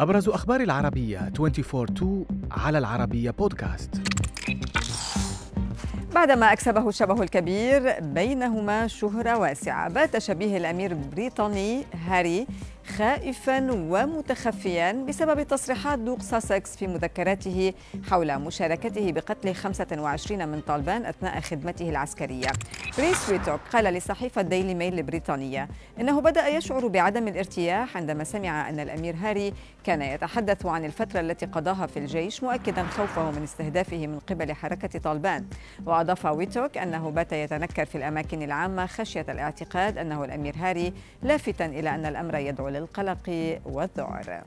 أبرز أخبار العربية. 24 على العربية بودكاست. بعدما أكسبه الشبه الكبير بينهما شهرة واسعة. بات شبيه الأمير البريطاني هاري خائفا ومتخفيا بسبب تصريحات دوق ساسكس في مذكراته حول مشاركته بقتل 25 من طالبان أثناء خدمته العسكرية. بريس ريتوك قال لصحيفة ديلي ميل البريطانية إنه بدأ يشعر بعدم الارتياح عندما سمع أن الأمير هاري كان يتحدث عن الفترة التي قضاها في الجيش مؤكدا خوفه من استهدافه من قبل حركة طالبان. وأضاف ويتوك أنه بات يتنكر في الأماكن العامة خشية الاعتقاد أنه الأمير هاري لافتا إلى أن الأمر يدعو للقلق والذعر.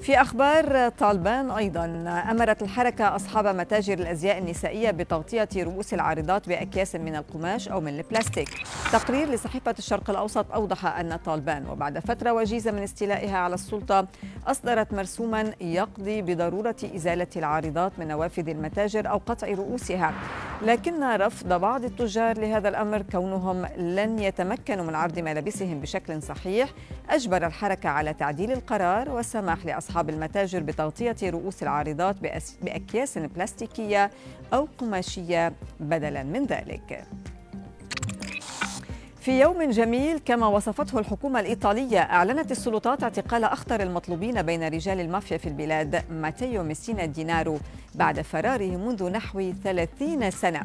في أخبار طالبان أيضا أمرت الحركة أصحاب متاجر الأزياء النسائية بتغطية رؤوس العارضات بأكياس من القماش أو من البلاستيك. تقرير لصحيفة الشرق الأوسط أوضح أن طالبان وبعد فترة وجيزة من استيلائها على السلطة أصدرت مرسوما يقضي بضرورة إزالة العارضات من نوافذ المتاجر أو قطع رؤوسها. لكن رفض بعض التجار لهذا الأمر كونهم لن يتمكنوا من عرض ملابسهم بشكل صحيح. أجبر الحركة على تعديل القرار والسماح لأصحاب المتاجر بتغطية رؤوس العارضات بأكياس بلاستيكية أو قماشية بدلا من ذلك. في يوم جميل كما وصفته الحكومة الإيطالية أعلنت السلطات اعتقال أخطر المطلوبين بين رجال المافيا في البلاد ماتيو ميسينا دينارو بعد فراره منذ نحو 30 سنة.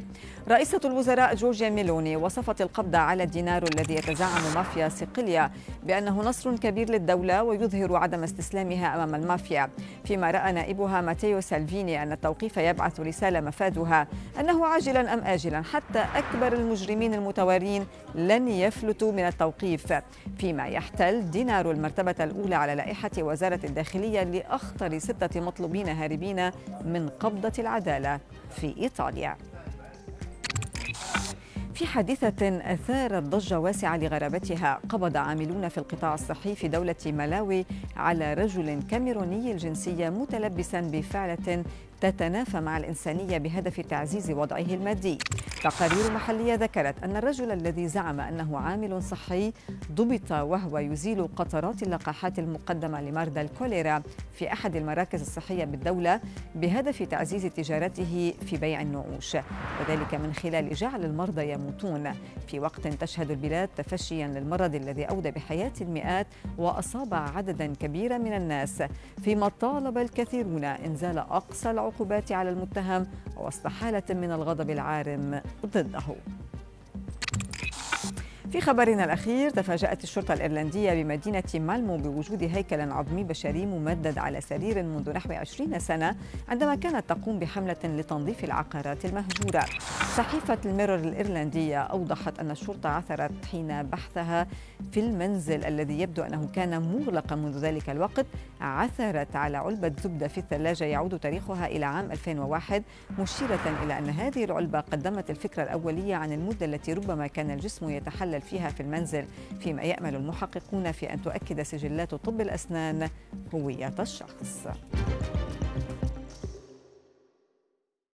رئيسة الوزراء جورجيا ميلوني وصفت القبض على دينارو الذي يتزعم مافيا صقلية بأنه نصر كبير للدولة ويظهر عدم استسلامها أمام المافيا. فيما رأى نائبها ماتيو سالفيني أن التوقيف يبعث رسالة مفادها أنه عاجلا أم آجلا حتى أكبر المجرمين المتوارين لن يفلتوا من التوقيف. فيما يحتل دينارو المرتبة الأولى على لائحة وزارة الداخلية لأخطر ستة مطلوبين هاربين من قبضة العدالة في إيطاليا. في حادثة أثارت ضجة واسعة لغرابتها قبض عاملون في القطاع الصحي في دولة ملاوي على رجل كاميروني الجنسية متلبسا بفعلة تتنافى مع الإنسانية بهدف تعزيز وضعه المادي. تقارير محلية ذكرت أن الرجل الذي زعم أنه عامل صحي ضبط وهو يزيل قطرات اللقاحات المقدمة لمرضى الكوليرا في أحد المراكز الصحية بالدولة بهدف تعزيز تجارته في بيع النعوش وذلك من خلال جعل المرضى يموتون في وقت تشهد البلاد تفشيا للمرض الذي أودى بحياة المئات وأصاب عددا كبيرا من الناس. فيما طالب الكثيرون إنزال أقصى العقوبات على المتهم وسط حالة من الغضب العارم ضده. في خبرنا الأخير تفاجأت الشرطة الإيرلندية بمدينة مالمو بوجود هيكل عظمي بشري ممدد على سرير منذ نحو 20 سنة عندما كانت تقوم بحملة لتنظيف العقارات المهجورة. صحيفة الميرور الإيرلندية أوضحت أن الشرطة عثرت حين بحثها في المنزل الذي يبدو أنه كان مغلقا منذ ذلك الوقت. عثرت على علبة زبدة في الثلاجة يعود تاريخها إلى عام 2001 مشيرة إلى أن هذه العلبة قدمت الفكرة الأولية عن المدة التي ربما كان الجسم يتحلل فيها في المنزل فيما يأمل المحققون في أن تؤكد سجلات طب الأسنان هوية الشخص.